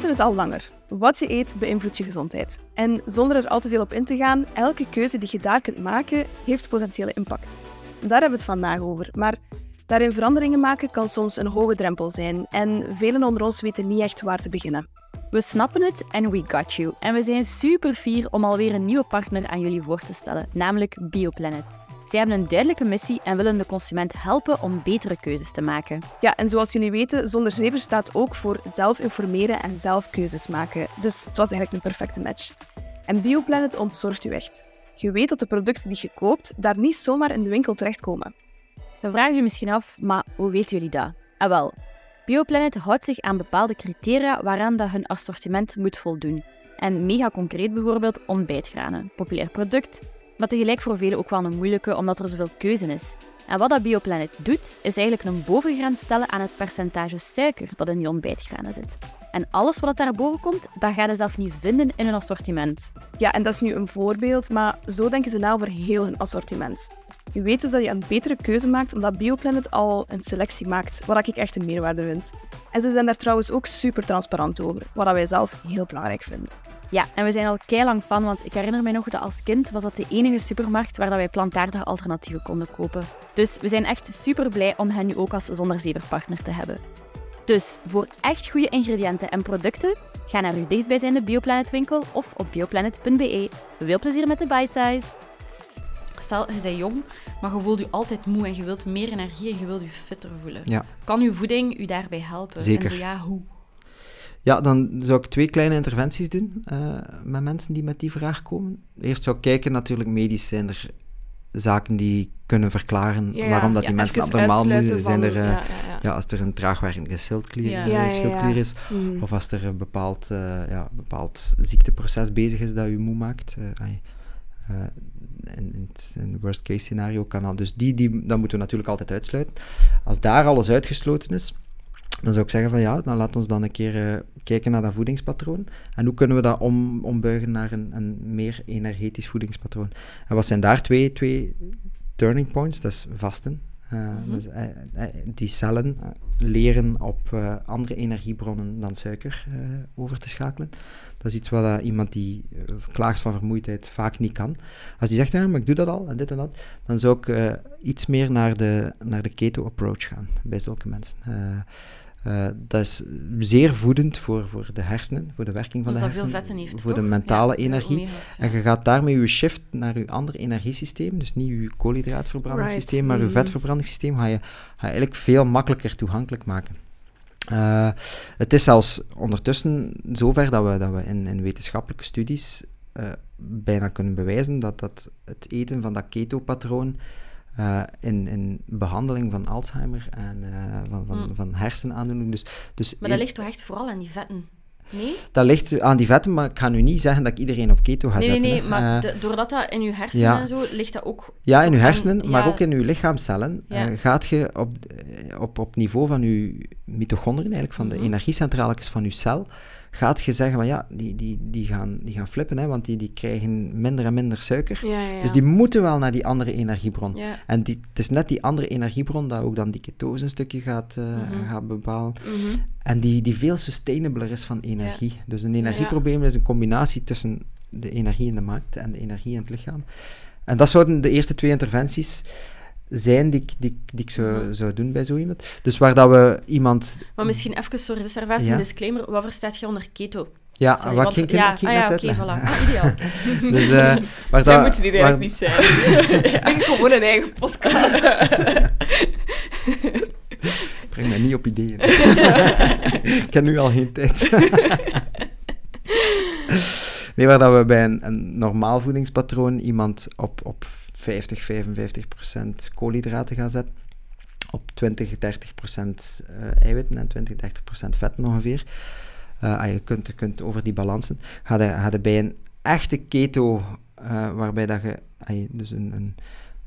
weten het al langer. Wat je eet beïnvloedt je gezondheid. En zonder er al te veel op in te gaan, elke keuze die je daar kunt maken, heeft potentiële impact. Daar hebben we het vandaag over. Maar daarin veranderingen maken kan soms een hoge drempel zijn. En velen onder ons weten niet echt waar te beginnen. We snappen het en we got you. En we zijn super fier om alweer een nieuwe partner aan jullie voor te stellen, namelijk Bioplanet. Zij hebben een duidelijke missie en willen de consument helpen om betere keuzes te maken. Ja, en zoals jullie weten, Zonder Zever staat ook voor zelf informeren en zelf keuzes maken. Dus het was eigenlijk een perfecte match. En Bioplanet ontzorgt u echt. Je weet dat de producten die je koopt daar niet zomaar in de winkel terechtkomen. We vragen je misschien af, maar hoe weten jullie dat? Ah wel, Bioplanet houdt zich aan bepaalde criteria waaraan dat hun assortiment moet voldoen. En mega concreet bijvoorbeeld ontbijtgranen, populair product, maar tegelijk voor velen ook wel een moeilijke omdat er zoveel keuze is. En wat dat Bioplanet doet, is eigenlijk een bovengrens stellen aan het percentage suiker dat in die ontbijtgranen zit. En alles wat daarboven komt, dat ga je zelf niet vinden in een assortiment. Ja, en dat is nu een voorbeeld, maar zo denken ze na over heel hun assortiment. Je weet dus dat je een betere keuze maakt omdat Bioplanet al een selectie maakt, wat ik echt een meerwaarde vind. En ze zijn daar trouwens ook super transparant over, wat wij zelf heel belangrijk vinden. Ja, en we zijn al lang van, want ik herinner me nog dat als kind was dat de enige supermarkt waar dat wij plantaardige alternatieven konden kopen. Dus we zijn echt super blij om hen nu ook als zonderzeverpartner te hebben. Dus voor echt goede ingrediënten en producten, ga naar uw dichtstbijzijnde Bioplanet winkel of op bioplanet.be. Veel plezier met de bite size! Stel, je bent jong, maar je voelt je altijd moe en je wilt meer energie en je wilt je fitter voelen. Ja. Kan uw voeding u daarbij helpen? Zeker. En zo ja, hoe? Ja, dan zou ik twee kleine interventies doen uh, met mensen die met die vraag komen. Eerst zou ik kijken, natuurlijk medisch zijn er zaken die kunnen verklaren Ja, waarom dat ja, die mensen abnormaal nu zijn. van- Er, eh, ja, als er een traagwerkende schildklier, Ja. eh, schildklier is, Mhm. of als er een bepaald, eh, ja, bepaald ziekteproces bezig is dat u moe maakt. eh, eh, in het worst case scenario kan dat. Dus die, die, dat moeten we natuurlijk altijd uitsluiten. Als daar alles uitgesloten is, dan zou ik zeggen van ja, dan laat ons dan een keer eh, kijken naar dat voedingspatroon. En hoe kunnen we dat om, ombuigen naar een, een meer energetisch voedingspatroon. En wat zijn daar twee, twee turning points? Dat is vasten. Eh, dus, eh, eh, die cellen leren op andere energiebronnen dan suiker over te schakelen. Dat is iets wat iemand die klaagt van vermoeidheid vaak niet kan. Als die zegt, ja, maar ik doe dat al en dit en dat, dan zou ik iets meer naar de, naar de keto-approach gaan bij zulke mensen. Eh, dat is zeer voedend voor, voor de hersenen, voor de werking van de veel hersenen, vetten heeft, voor de mentale Ja, de energie. omega's, ja. En je gaat daarmee je shift naar je ander energiesysteem, dus niet je koolhydraatverbrandingssysteem, Right. maar je Mhm. vetverbrandingssysteem, ga je, ga je eigenlijk veel makkelijker toegankelijk maken. Eh, het is zelfs ondertussen zover dat we, dat we in, in wetenschappelijke studies eh, bijna kunnen bewijzen dat, dat het eten van dat keto-patroon eh, in, in behandeling van Alzheimer en eh, van, van, Mm. van hersenaandoening. Dus, dus Maar dat ligt toch echt vooral aan die vetten? Nee? dat ligt aan die vetten, maar ik ga nu niet zeggen dat ik iedereen op keto ga Nee, nee, zetten. nee, hè. maar Eh, de- doordat dat in je hersenen ja. en zo, ligt dat ook... Ja, in aan- hersenen, maar ja, ook in uw lichaamcellen, Ja. gaat je op, op, op niveau van uw mitochondriën, eigenlijk van Mhm. de energiecentrales van uw cel, gaat je zeggen van ja, die, die, die, gaan, die gaan flippen, hè, want die, die krijgen minder en minder suiker. Ja, ja, ja. Dus die moeten wel naar die andere energiebron. Ja. En die, het is net die andere energiebron dat ook dan die ketose een stukje gaat, eh, Mhm. gaat bepalen. Mhm. En die, die veel sustainabler is van energie. Dus een energieprobleem is een combinatie tussen de energie in de markt en de energie in het lichaam. En dat zouden de eerste twee interventies zijn die, ik- die, die ik zou, Mhm. zou doen bij zo iemand. Dus waar dat we iemand... Maar misschien even, sorry, Ja. een disclaimer. Wat verstaat je onder keto? Ja, Sorry, wat ging ik ja, ah, ja, oké, voilà. Ah, ideaal. Dus eh, waar dat... moeten die waar- eigenlijk niet zijn. Ik gewoon een eigen podcast. Breng mij niet op ideeën. ik heb nu al geen tijd. nee, waar dat we bij een, een normaal voedingspatroon iemand op 50, 55 procent koolhydraten gaan zetten. Op 20, 30 procent eh, eiwitten en 20, 30 procent vetten ongeveer. Ah, je kunt, kunt over die balansen. Ga je, bij een echte keto, eh, waarbij dat je, ah, je- dus een, een,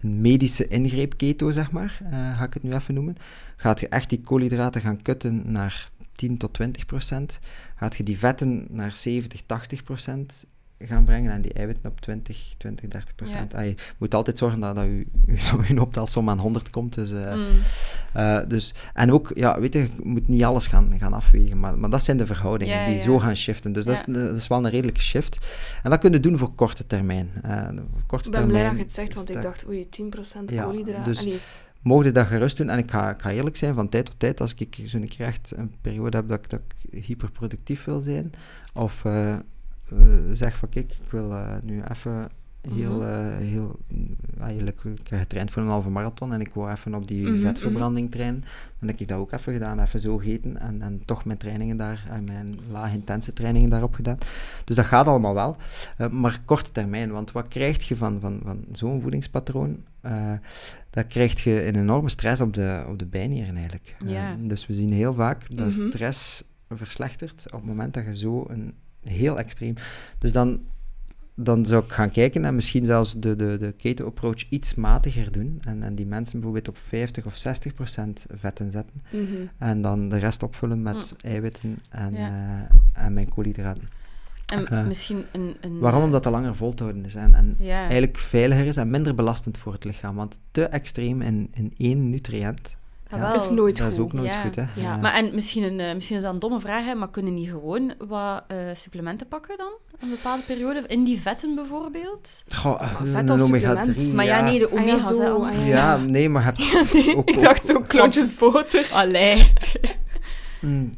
een medische ingreep keto, zeg maar, ga ik het nu even noemen, gaat je echt die koolhydraten gaan kutten naar 10 tot 20 procent, gaat je die vetten naar 70, 80 procent gaan brengen en die eiwitten op 20, 20 30 procent. Je moet altijd zorgen dat, dat je, je, optelsom aan 100 komt. Dus, uh, mm. uh, dus, en ook, ja, weet je, je moet niet alles gaan, gaan afwegen, maar, maar dat zijn de verhoudingen die zo gaan shiften. Dus dat, is, dat is wel een redelijke shift. En dat kun je doen voor korte termijn. Uh, korte ik ben blij dat je het zegt, want ik dacht, oei, 10% koolhydraten. Dus, mocht je dat gerust doen. En ik ga, ik ga eerlijk zijn, van tijd tot tijd, als ik zo'n keer echt een periode heb dat, dat ik hyperproductief wil zijn, of uh, zeg van kijk, ik wil uh, nu even heel, uh, heel eigenlijk, ik heb getraind voor een halve marathon en ik wou even op die mm vetverbranding trainen. Dan heb ik dat ook even gedaan, even zo gegeten en, en toch mijn trainingen daar, en mijn laag intense trainingen daarop gedaan. Dus dat gaat allemaal wel, maar korte termijn, want wat krijg je van, van, van zo'n voedingspatroon? dat krijg je een enorme stress op de, op de bijnieren eigenlijk. Ja. dus we zien heel vaak dat mhm. stress verslechtert op het moment dat je zo een heel extreem... Dus dan, dan zou ik gaan kijken en misschien zelfs de, de, de keto-approach iets matiger doen. En, en die mensen bijvoorbeeld op 50 of 60 procent vetten zetten. Mhm. En dan de rest opvullen met mm. eiwitten en, uh, en mijn koolhydraten. En uh, misschien een, een, Waarom? Omdat het langer vol te houden is en, en eigenlijk veiliger is en minder belastend voor het lichaam. Want te extreem in, in één nutriënt dat ja, is nooit dat goed. is ook nooit goed, hè. Ja. Maar en misschien, een, uh, misschien is dat een domme vraag, hè, maar kunnen niet gewoon wat uh, supplementen pakken dan? Een bepaalde periode? In die vetten bijvoorbeeld? Goh, vet als supplement. Maar ja, nee, de omega's. Ah, ja, ah, ja, nee, maar heb nee, ook, Ik dacht zo klontjes boter. Allee. Mm,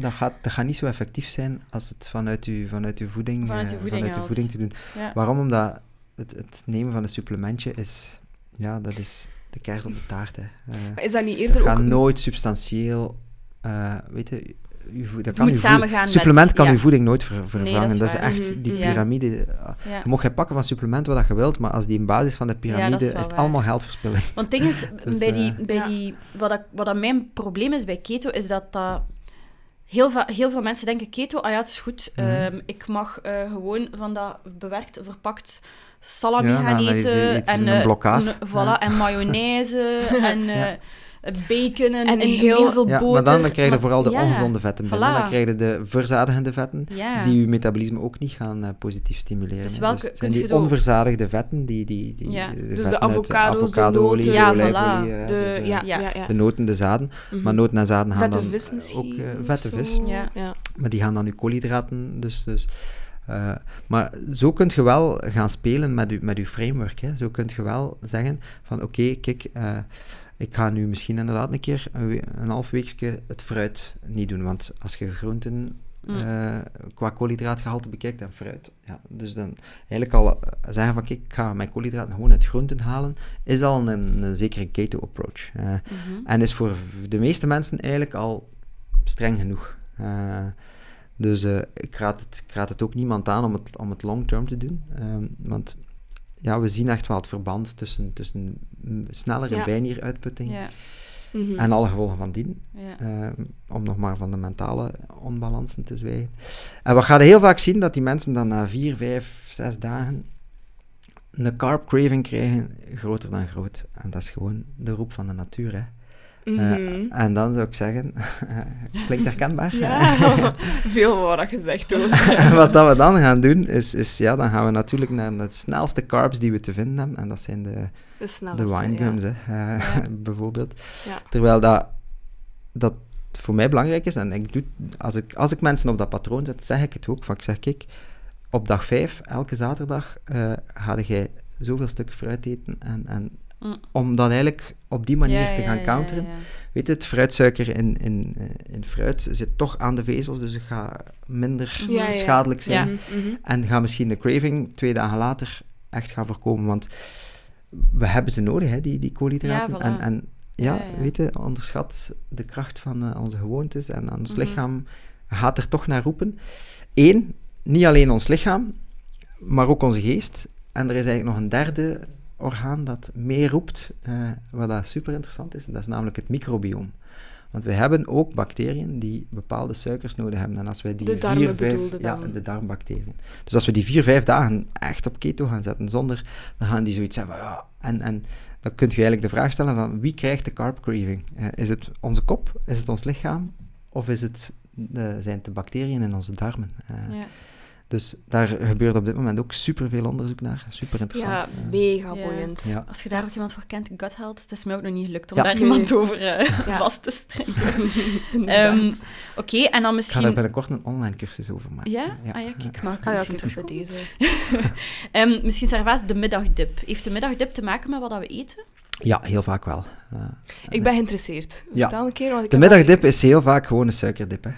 dat, gaat, dat gaat niet zo effectief zijn als het vanuit je, vanuit uw voeding, vanuit je voeding, vanuit voeding te doen. Waarom? Omdat het, het nemen van een supplementje is... Ja, dat is de op de taart. Hè. Uh, is dat niet eerder gaat nooit substantieel... Uh, weet je, je, dat kan je supplement kan je voeding nooit vervangen. dat, is echt mhm, die piramide. Je mag je pakken van supplementen wat je wilt, maar als die in basis van de piramide is, is, het allemaal geldverspilling. Want het ding is, dus, bij die, bij die, wat, dat, wat dat mijn probleem is bij keto, is dat dat heel, heel veel mensen denken keto, ah ja, het is goed. Mhm. Ehm, ik mag uh, gewoon van dat bewerkt, verpakt salami ja, gaan eten. en, uh, voilà, en mayonaise en uh, bacon en, en heel, veel boter. maar dan, dan krijg je vooral de ongezonde vetten binnen. Dan krijg je de verzadigende vetten, die je metabolisme ook niet gaan uh, positief stimuleren. Dus, welke, dus het zijn die zo... onverzadigde vetten, die, die, die, ja. de dus de avocado's, avocado de ja, voilà. de, dus, ja, ja, de noten, de zaden. Mm -hmm. Maar noten en zaden gaan vette dan vis misschien, ook... vette vis. Ja. Ja. Maar die gaan dan je koolhydraten, dus... dus uh, maar zo kunt je wel gaan spelen met je, met uw framework. Hè. Zo kunt je wel zeggen van oké, kijk, uh, ik ga nu misschien inderdaad een keer een, een half weekje het fruit niet doen. Want als je groenten uh, qua koolhydraatgehalte bekijkt en fruit, ja, dus dan eigenlijk al zeggen van kijk, ik ga mijn koolhydraten gewoon uit groenten halen, is al een, een zekere keto-approach. Mm -hmm. En is voor de meeste mensen eigenlijk al streng genoeg. Dus ik, raad het, ik raad het ook niemand aan om het, om het long term te doen. Um, want ja, we zien echt wel het verband tussen, tussen snellere ja. bijnieruitputting ja. mm-hmm. en alle gevolgen van dien. Ja. Um, om nog maar van de mentale onbalansen te zwijgen. En wat ga je heel vaak zien, dat die mensen dan na vier, vijf, zes dagen een carb craving krijgen groter dan groot. En dat is gewoon de roep van de natuur, hè. Mm en dan zou ik zeggen, klinkt herkenbaar? Ja, veel wat gezegd hoor. wat dat we dan gaan doen, is, is ja, dan gaan we natuurlijk naar de snelste carbs die we te vinden hebben. En dat zijn de, de, de winegums, ja. hè, ja. bijvoorbeeld. Ja. Terwijl dat, dat voor mij belangrijk is, en ik doe, als, ik, als ik mensen op dat patroon zet, zeg ik het ook. Van, ik zeg, kijk, op dag 5, elke zaterdag, uh, ga jij zoveel stukken fruit eten en, en Mm. Om dat eigenlijk op die manier te gaan counteren. Weet je, het fruitsuiker in, in, eh, in fruit zit toch aan de vezels, dus het gaat minder schadelijk zijn. Mm-hmm. En gaat misschien de craving twee dagen later echt gaan voorkomen. Want we hebben ze nodig, hè, die, die koolhydraten. en, en ja, weet je, onderschat de kracht van uh, onze gewoontes en ons mm-hmm. lichaam gaat er toch naar roepen. Eén, niet alleen ons lichaam, maar ook onze geest. En er is eigenlijk nog een derde orgaan dat meer roept, uh, wat dat super interessant is, dat is namelijk het microbioom. Want we hebben ook bacteriën die bepaalde suikers nodig hebben. En als wij die de vier, vijf, ja, de darmbacteriën. Dus als we die vier, vijf dagen echt op keto gaan zetten, zonder, dan gaan die zoiets hebben. Ja, en, en dan kun je eigenlijk de vraag stellen van wie krijgt de carb craving? Uh, is het onze kop? Is het ons lichaam? Of is het, uh, zijn het de bacteriën in onze darmen? Uh, ja. Dus daar gebeurt op dit moment ook superveel onderzoek naar. Super interessant. Ja, mega boeiend. Ja. Als je daar ook iemand voor kent, gut health, het is mij ook nog niet gelukt om Ja. daar Nee. iemand over eh, Ja. vast te strengen. Inderdaad. Ehm, Oké, en dan Ik ga daar misschien... binnenkort een online cursus over maken. Ja? Ah ja, kijk, maar ah ja, misschien kijk, terug. bij deze. Ehm, misschien Servaas, de middagdip. Heeft de middagdip te maken met wat dat we eten? Ja, heel vaak wel. Eh, Ik ben geïnteresseerd. Ja. Vertel een keer, want ik de middagdip is heel vaak gewoon een suikerdip. Hè.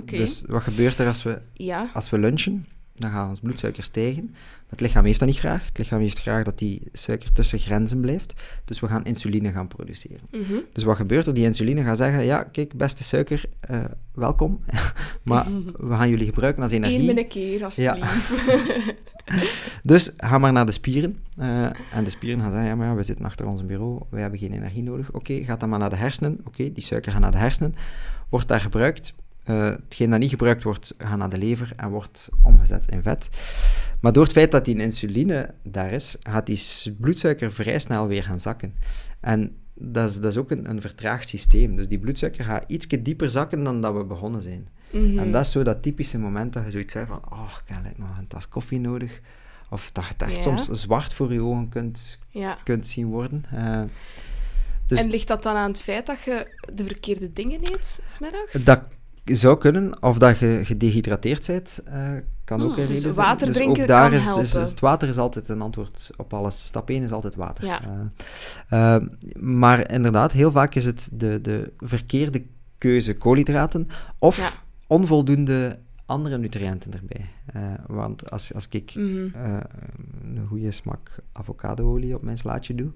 Oké. Dus wat gebeurt er als we, Ja. als we lunchen? Dan gaat ons bloedsuiker stijgen. Het lichaam heeft dat niet graag. Het lichaam heeft graag dat die suiker tussen grenzen blijft. Dus we gaan insuline gaan produceren. Mhm. Dus wat gebeurt er? Die insuline gaat zeggen, ja, kijk, beste suiker, eh, welkom. maar we gaan jullie gebruiken als Eén energie. binnen keer, alsjeblieft. Dus ga maar naar de spieren. eh, en de spieren gaan zeggen, ja, maar ja, we zitten achter ons bureau, wij hebben geen energie nodig. Oké, gaat dan maar naar de hersenen. Oké, die suiker gaat naar de hersenen. Wordt daar gebruikt. Eh, hetgeen dat niet gebruikt wordt, gaat naar de lever en wordt omgezet in vet. Maar door het feit dat die insuline daar is, gaat die bloedsuiker vrij snel weer gaan zakken. En dat is, dat is ook een, een vertraagd systeem. Dus die bloedsuiker gaat iets dieper zakken dan dat we begonnen zijn. Mhm. En dat is zo dat typische moment dat je zoiets zegt van, oh, ik heb nog een tas koffie nodig. Of dat je het echt soms zwart voor je ogen kunt, Ja. kunt zien worden. Eh, dus En ligt dat dan aan het feit dat je de verkeerde dingen eet, smiddags? dat zou kunnen, of dat je gedehydrateerd bent, eh, kan ook Hmm, een dus reden zijn. water dus drinken ook daar kan is, dus, helpen. is het water is altijd een antwoord op alles. Stap 1 is altijd water. Ja. Eh, eh, maar inderdaad, heel vaak is het de, de verkeerde keuze koolhydraten of Ja. onvoldoende andere nutriënten erbij. Want als, als ik Mhm. een goede smak avocadoolie op mijn slaatje doe.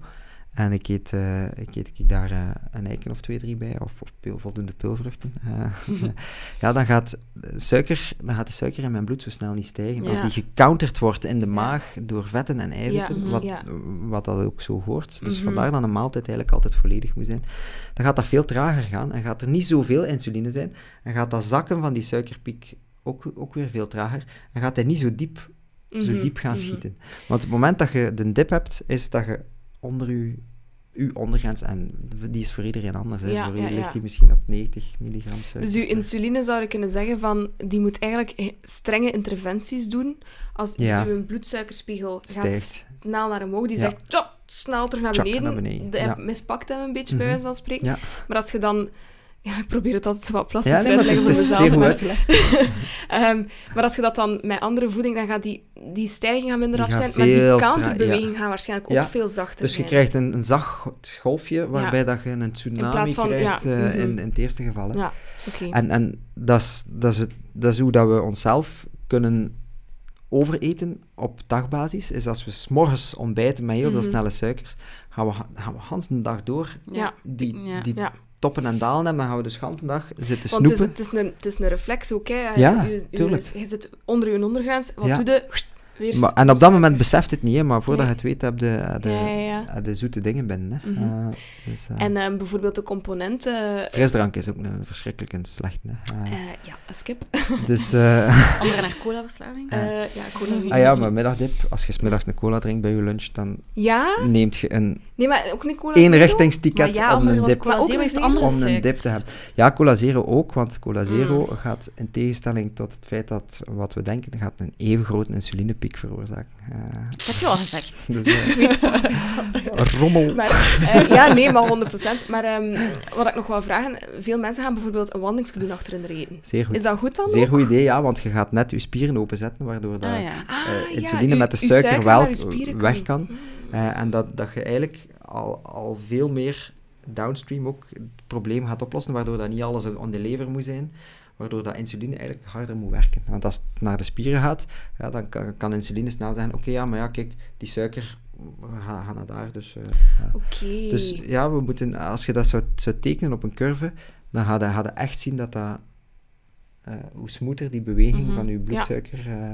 En ik eet, eh, ik eet ik daar eh, een eiken of twee, drie bij, of, of pil- voldoende pilvruchten. eh, ja, dan gaat, suiker, dan gaat de suiker in mijn bloed zo snel niet stijgen. Als die gecounterd wordt in de maag door vetten en eiwitten, mhm, wat, ja. wat dat ook zo hoort. Dus Mhm. vandaar dat een maaltijd eigenlijk altijd volledig moet zijn. Dan gaat dat veel trager gaan en gaat er niet zoveel insuline zijn. En gaat dat zakken van die suikerpiek ook, ook weer veel trager. En gaat hij niet zo diep zo Mhm, diep gaan schieten. Want het moment dat je de dip hebt, is dat je onder je, je ondergrens, en die is voor iedereen anders. Hè. Ja, voor ja, u ligt die misschien op 90 milligram suiker. Dus uw insuline zou je kunnen zeggen van, die moet eigenlijk eh, strenge interventies doen. Als dus uw bloedsuikerspiegel gaat Stijgt. snel naar omhoog, die zegt, "Tjop, snel terug naar beneden. naar beneden, De, mispakt hem een beetje, Mhm. bij wijze van spreken. Maar als je dan... Ja, ik probeer het altijd zo wat plastisch Ja, uit nee, te maar het leggen is, voor mezelf. uitgelegd. Ehm, maar als je dat dan met andere voeding, dan gaat die, die stijging gaan minder Die af gaat zijn, maar die counterbeweging gaat waarschijnlijk ook veel zachter Dus je zijn. krijgt een, een zacht golfje, waarbij dat je een tsunami van- krijgt ja, eh, mhm. in, in het eerste geval. hè. Ja, oké. En, en dat, is, dat, is het, dat is hoe dat we onszelf kunnen overeten op dagbasis. Is als we s'morgens ontbijten met heel veel Mhm. snelle suikers, gaan we, gaan we de dag door Ja. die, Ja. die Ja. Toppen en dalen hebben, dan gaan we dus de dag zitten Want het is, snoepen. het, is een, het is een reflex ook, hè. Ja, Je- je, tuurlijk. Je, zit onder je ondergrens, wat Ja. doe je? Weer Maar, en op dat moment beseft het niet, hè, maar voordat Nee. je het weet, heb je de, Ja, ja, ja. heb de zoete dingen binnen. Hè. Mhm. Eh, dus, eh, En ehm, bijvoorbeeld de componenten... frisdrank is ook een verschrikkelijk en slecht. Hè. Eh, eh, ja, skip. dus, eh, Andere naar colaverslaving? Ja. Eh, ja, cola. ah ja, maar middagdip, als je middags een cola drinkt bij je lunch, dan Ja? neemt je een Nee, maar ook een cola één zero? richtingsticket Maar ja, om een dip cola Maar ook zero is zero? om een dip te hebben. Ja, cola zero ook, want cola zero Mm. gaat in tegenstelling tot het feit dat wat we denken, gaat een even grote insulinepiek veroorzaken. Eh, Dat heb je al gezegd. dus, eh, rommel. Maar, eh, ja, nee, maar 100%. Maar ehm, wat ik nog wou vragen, veel mensen gaan bijvoorbeeld een wandelingske doen achter hun reden. Zeer goed. Is dat goed dan Zeer ook? goed idee, ja, want je gaat net je spieren openzetten, waardoor dat, Ah, ja. Ah, eh, ja, insuline met de suiker, suiker wel weg kan. kan. Eh, en dat, dat je eigenlijk al, al veel meer downstream ook het probleem gaat oplossen, waardoor dat niet alles aan de lever moet zijn, waardoor dat insuline eigenlijk harder moet werken. Want als het naar de spieren gaat, ja, dan kan, kan insuline snel zeggen, oké, ja, maar ja, kijk, die suiker gaat ga naar daar, dus... ja. Oké. Dus ja, we moeten, als je dat zou, zou tekenen op een curve, dan ga je, ga je echt zien dat dat... eh, hoe smoother die beweging Mhm. van je bloedsuiker... eh,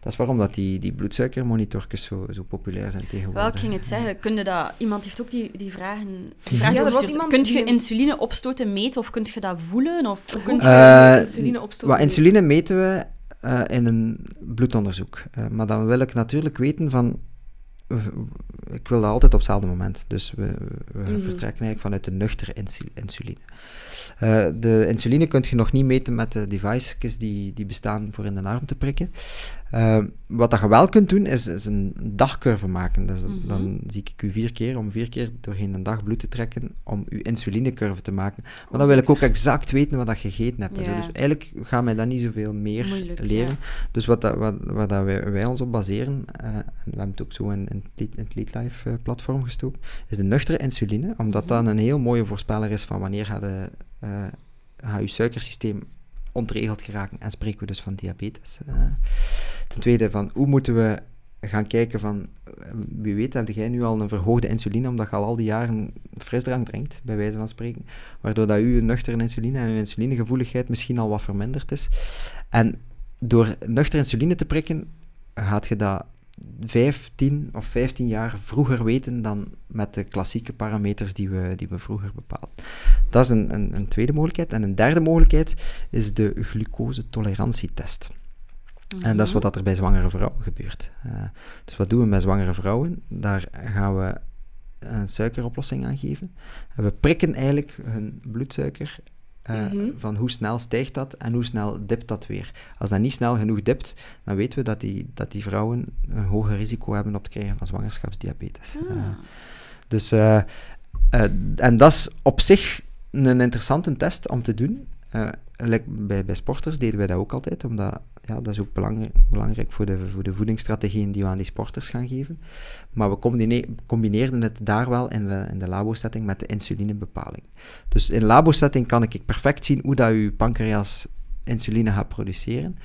dat is waarom dat die, die bloedsuikermonitorjes zo, zo populair zijn tegenwoordig. Wel, ik ging het zeggen. Kun je dat, iemand heeft ook die, die vragen, die vraag Ja, er was iemand Kunt die je insuline opstoten meten of kunt je dat voelen? Of kunt je... Eh, insuline opstoten Wat meten. insuline meten we eh, in een bloedonderzoek. Eh, maar dan wil ik natuurlijk weten van ik wil dat altijd op hetzelfde moment. Dus we, we mhm. vertrekken eigenlijk vanuit de nuchtere insuline. Eh, de insuline kun je nog niet meten met de devices die, die bestaan voor in de arm te prikken. Eh, wat dat je wel kunt doen, is, is een dagcurve maken. Dus. Mhm. Dan zie ik u vier keer, om vier keer doorheen een dag bloed te trekken, om uw insulinecurve te maken. Maar dan oh, wil ik ook exact weten wat dat gegeten hebt. Dus eigenlijk gaan wij dat niet zoveel meer leren. Dus wat, dat, wat, wat dat wij, wij ons op baseren, eh, en we hebben het ook zo in, in, in het lied eh, platform gestoken, is de nuchtere insuline, omdat mhm. dat een heel mooie voorspeller is van wanneer gaat, de, eh, eh, je suikersysteem ontregeld geraken en spreken we dus van diabetes. Ten tweede, van hoe moeten we gaan kijken van, wie weet, heb jij nu al een verhoogde insuline, omdat je al al die jaren frisdrank drinkt, bij wijze van spreken, waardoor dat uw nuchtere insuline en uw insulinegevoeligheid misschien al wat verminderd is. En door nuchtere insuline te prikken, gaat je dat 15 of 15 jaar vroeger weten dan met de klassieke parameters die we, die we vroeger bepaalden. Dat is een, een, een tweede mogelijkheid. En een derde mogelijkheid is de glucose-tolerantietest. En dat is wat dat er bij zwangere vrouwen gebeurt. Eh, dus wat doen we met zwangere vrouwen? Daar gaan we een suikeroplossing aan geven. En we prikken eigenlijk hun bloedsuiker eh, Mhm. van hoe snel stijgt dat en hoe snel dipt dat weer. Als dat niet snel genoeg dipt, dan weten we dat die, dat die vrouwen een hoger risico hebben op het krijgen van zwangerschapsdiabetes. Ah. Eh, dus, eh, en dat is op zich een interessante test om te doen. Bij, bij sporters deden wij dat ook altijd, omdat ja, dat is ook belangrijk, belangrijk voor, de, voor de voedingsstrategieën die we aan die sporters gaan geven. Maar we combine- combineerden het daar wel in de, in de labo-setting met de insulinebepaling. Dus in labo-setting kan ik perfect zien hoe dat uw pancreas insuline gaat produceren.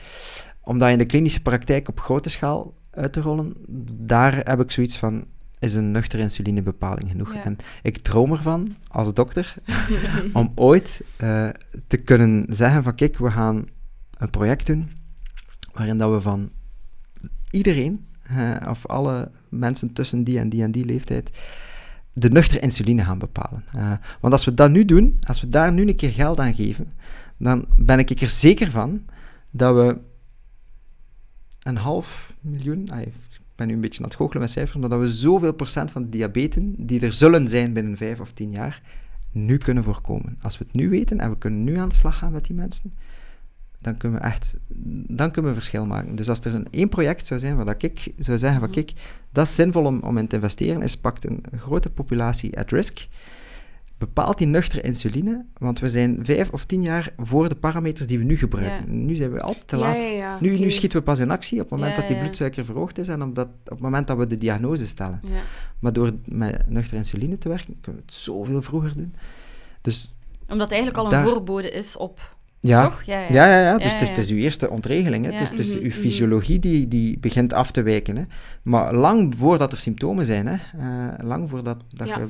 Om dat in de klinische praktijk op grote schaal uit te rollen, daar heb ik zoiets van, is een nuchtere insulinebepaling genoeg? Ja. En ik droom ervan, als dokter, om ooit eh, te kunnen zeggen van, kijk, we gaan een project doen waarin dat we van iedereen, eh, of alle mensen tussen die en die en die leeftijd, de nuchtere insuline gaan bepalen. Eh, want als we dat nu doen, als we daar nu een keer geld aan geven, dan ben ik er zeker van dat we een half miljoen, ben nu een beetje aan het goochelen met cijfers, maar dat we zoveel procent van de diabeten die er zullen zijn binnen vijf of tien jaar, nu kunnen voorkomen. Als we het nu weten en we kunnen nu aan de slag gaan met die mensen, dan kunnen we echt dan kunnen we verschil maken. Dus als er een één project zou zijn waar dat ik zou zeggen van kijk, dat is zinvol om, om in te investeren, is pakt een grote populatie at risk, bepaalt die nuchtere insuline, want we zijn vijf of tien jaar voor de parameters die we nu gebruiken. Nu zijn we altijd te laat. ja, ja, Nu, nu schieten we pas in actie op het moment dat die bloedsuiker verhoogd is en op, dat, op het moment dat we de diagnose stellen. Ja. Maar door met nuchtere insuline te werken, kunnen we het zoveel vroeger doen. Dus Omdat het eigenlijk al een Daar- voorbode is op... ja, Toch? Ja, ja. ja, ja, ja. Dus Ja, het, is, ja. het is uw eerste ontregeling. Hè. Het is, het is Mhm, uw mhm. fysiologie die, die begint af te wijken. Hè. Maar lang voordat er symptomen zijn, hè. eh, lang voordat dat je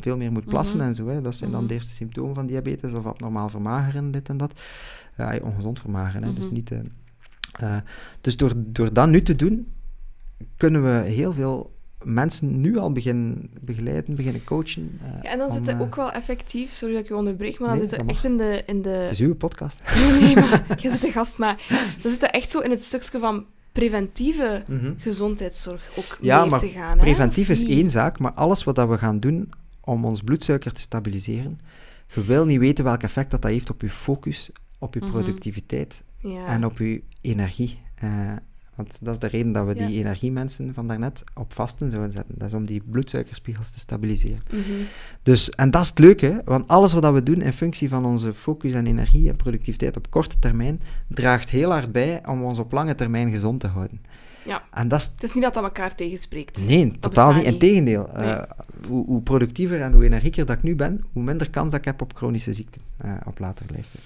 veel meer moet plassen Mhm. en zo. Hè. Dat zijn dan de eerste symptomen van diabetes of abnormaal vermageren, dit en dat. Ongezond vermageren, hè. dus niet... eh, eh, dus door, door dat nu te doen, kunnen we heel veel mensen nu al beginnen begeleiden, beginnen coachen. eh, Ja, en dan om, zit het eh, ook wel effectief, sorry dat ik je onderbreek, maar dan Nee, zit het echt in de... In de... Het is uw podcast. Nee, nee, maar jij zit de gast, maar dan zit het echt zo in het stukje van preventieve Mhm. gezondheidszorg ook Ja, meer maar te gaan. Preventief is één zaak, maar alles wat dat we gaan doen om ons bloedsuiker te stabiliseren, je wil niet weten welk effect dat, dat heeft op je focus, op je Mhm. productiviteit Ja. en op je energie. Eh, want dat is de reden dat we Ja. die energiemensen van daarnet op vasten zouden zetten. Dat is om die bloedsuikerspiegels te stabiliseren. Mhm. Dus, en dat is het leuke, want alles wat we doen in functie van onze focus en energie en productiviteit op korte termijn, draagt heel hard bij om ons op lange termijn gezond te houden. Ja. En dat is Het is niet dat dat elkaar tegenspreekt. Nee, totaal niet. Integendeel. Nee. Eh, hoe, hoe productiever en hoe energieker dat ik nu ben, hoe minder kans dat ik heb op chronische ziekten eh, op latere leeftijd.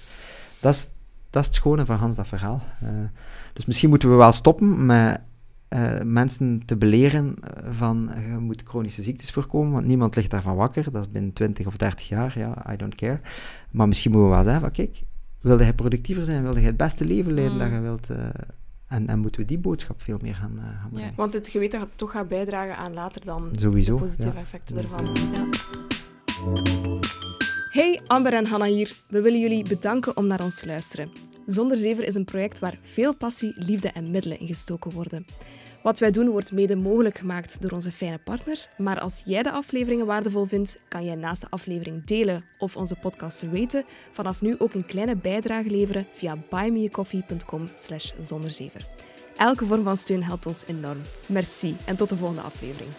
Dat is, dat is het schone van Hans dat verhaal. Eh, dus misschien moeten we wel stoppen met eh, mensen te beleren van eh, je moet chronische ziektes voorkomen, want niemand ligt daarvan wakker. Dat is binnen 20 of 30 jaar, ja, I don't care. Maar misschien moeten we wel zeggen kijk, wilde hij productiever zijn, wilde hij het beste leven leiden Mm. dat je wilt... en, en moeten we die boodschap veel meer gaan, eh, gaan brengen. Want het geweten gaat toch gaat bijdragen aan later dan Sowieso, de positieve ja. effecten ervan. Ja. Hey, Amber en Hanna hier. We willen jullie bedanken om naar ons te luisteren. Zonder Zever is een project waar veel passie, liefde en middelen in gestoken worden. Wat wij doen wordt mede mogelijk gemaakt door onze fijne partners. Maar als jij de afleveringen waardevol vindt, kan jij naast de aflevering delen of onze podcast raten, vanaf nu ook een kleine bijdrage leveren via buymeacoffee.com zonderzever. Elke vorm van steun helpt ons enorm. Merci en tot de volgende aflevering.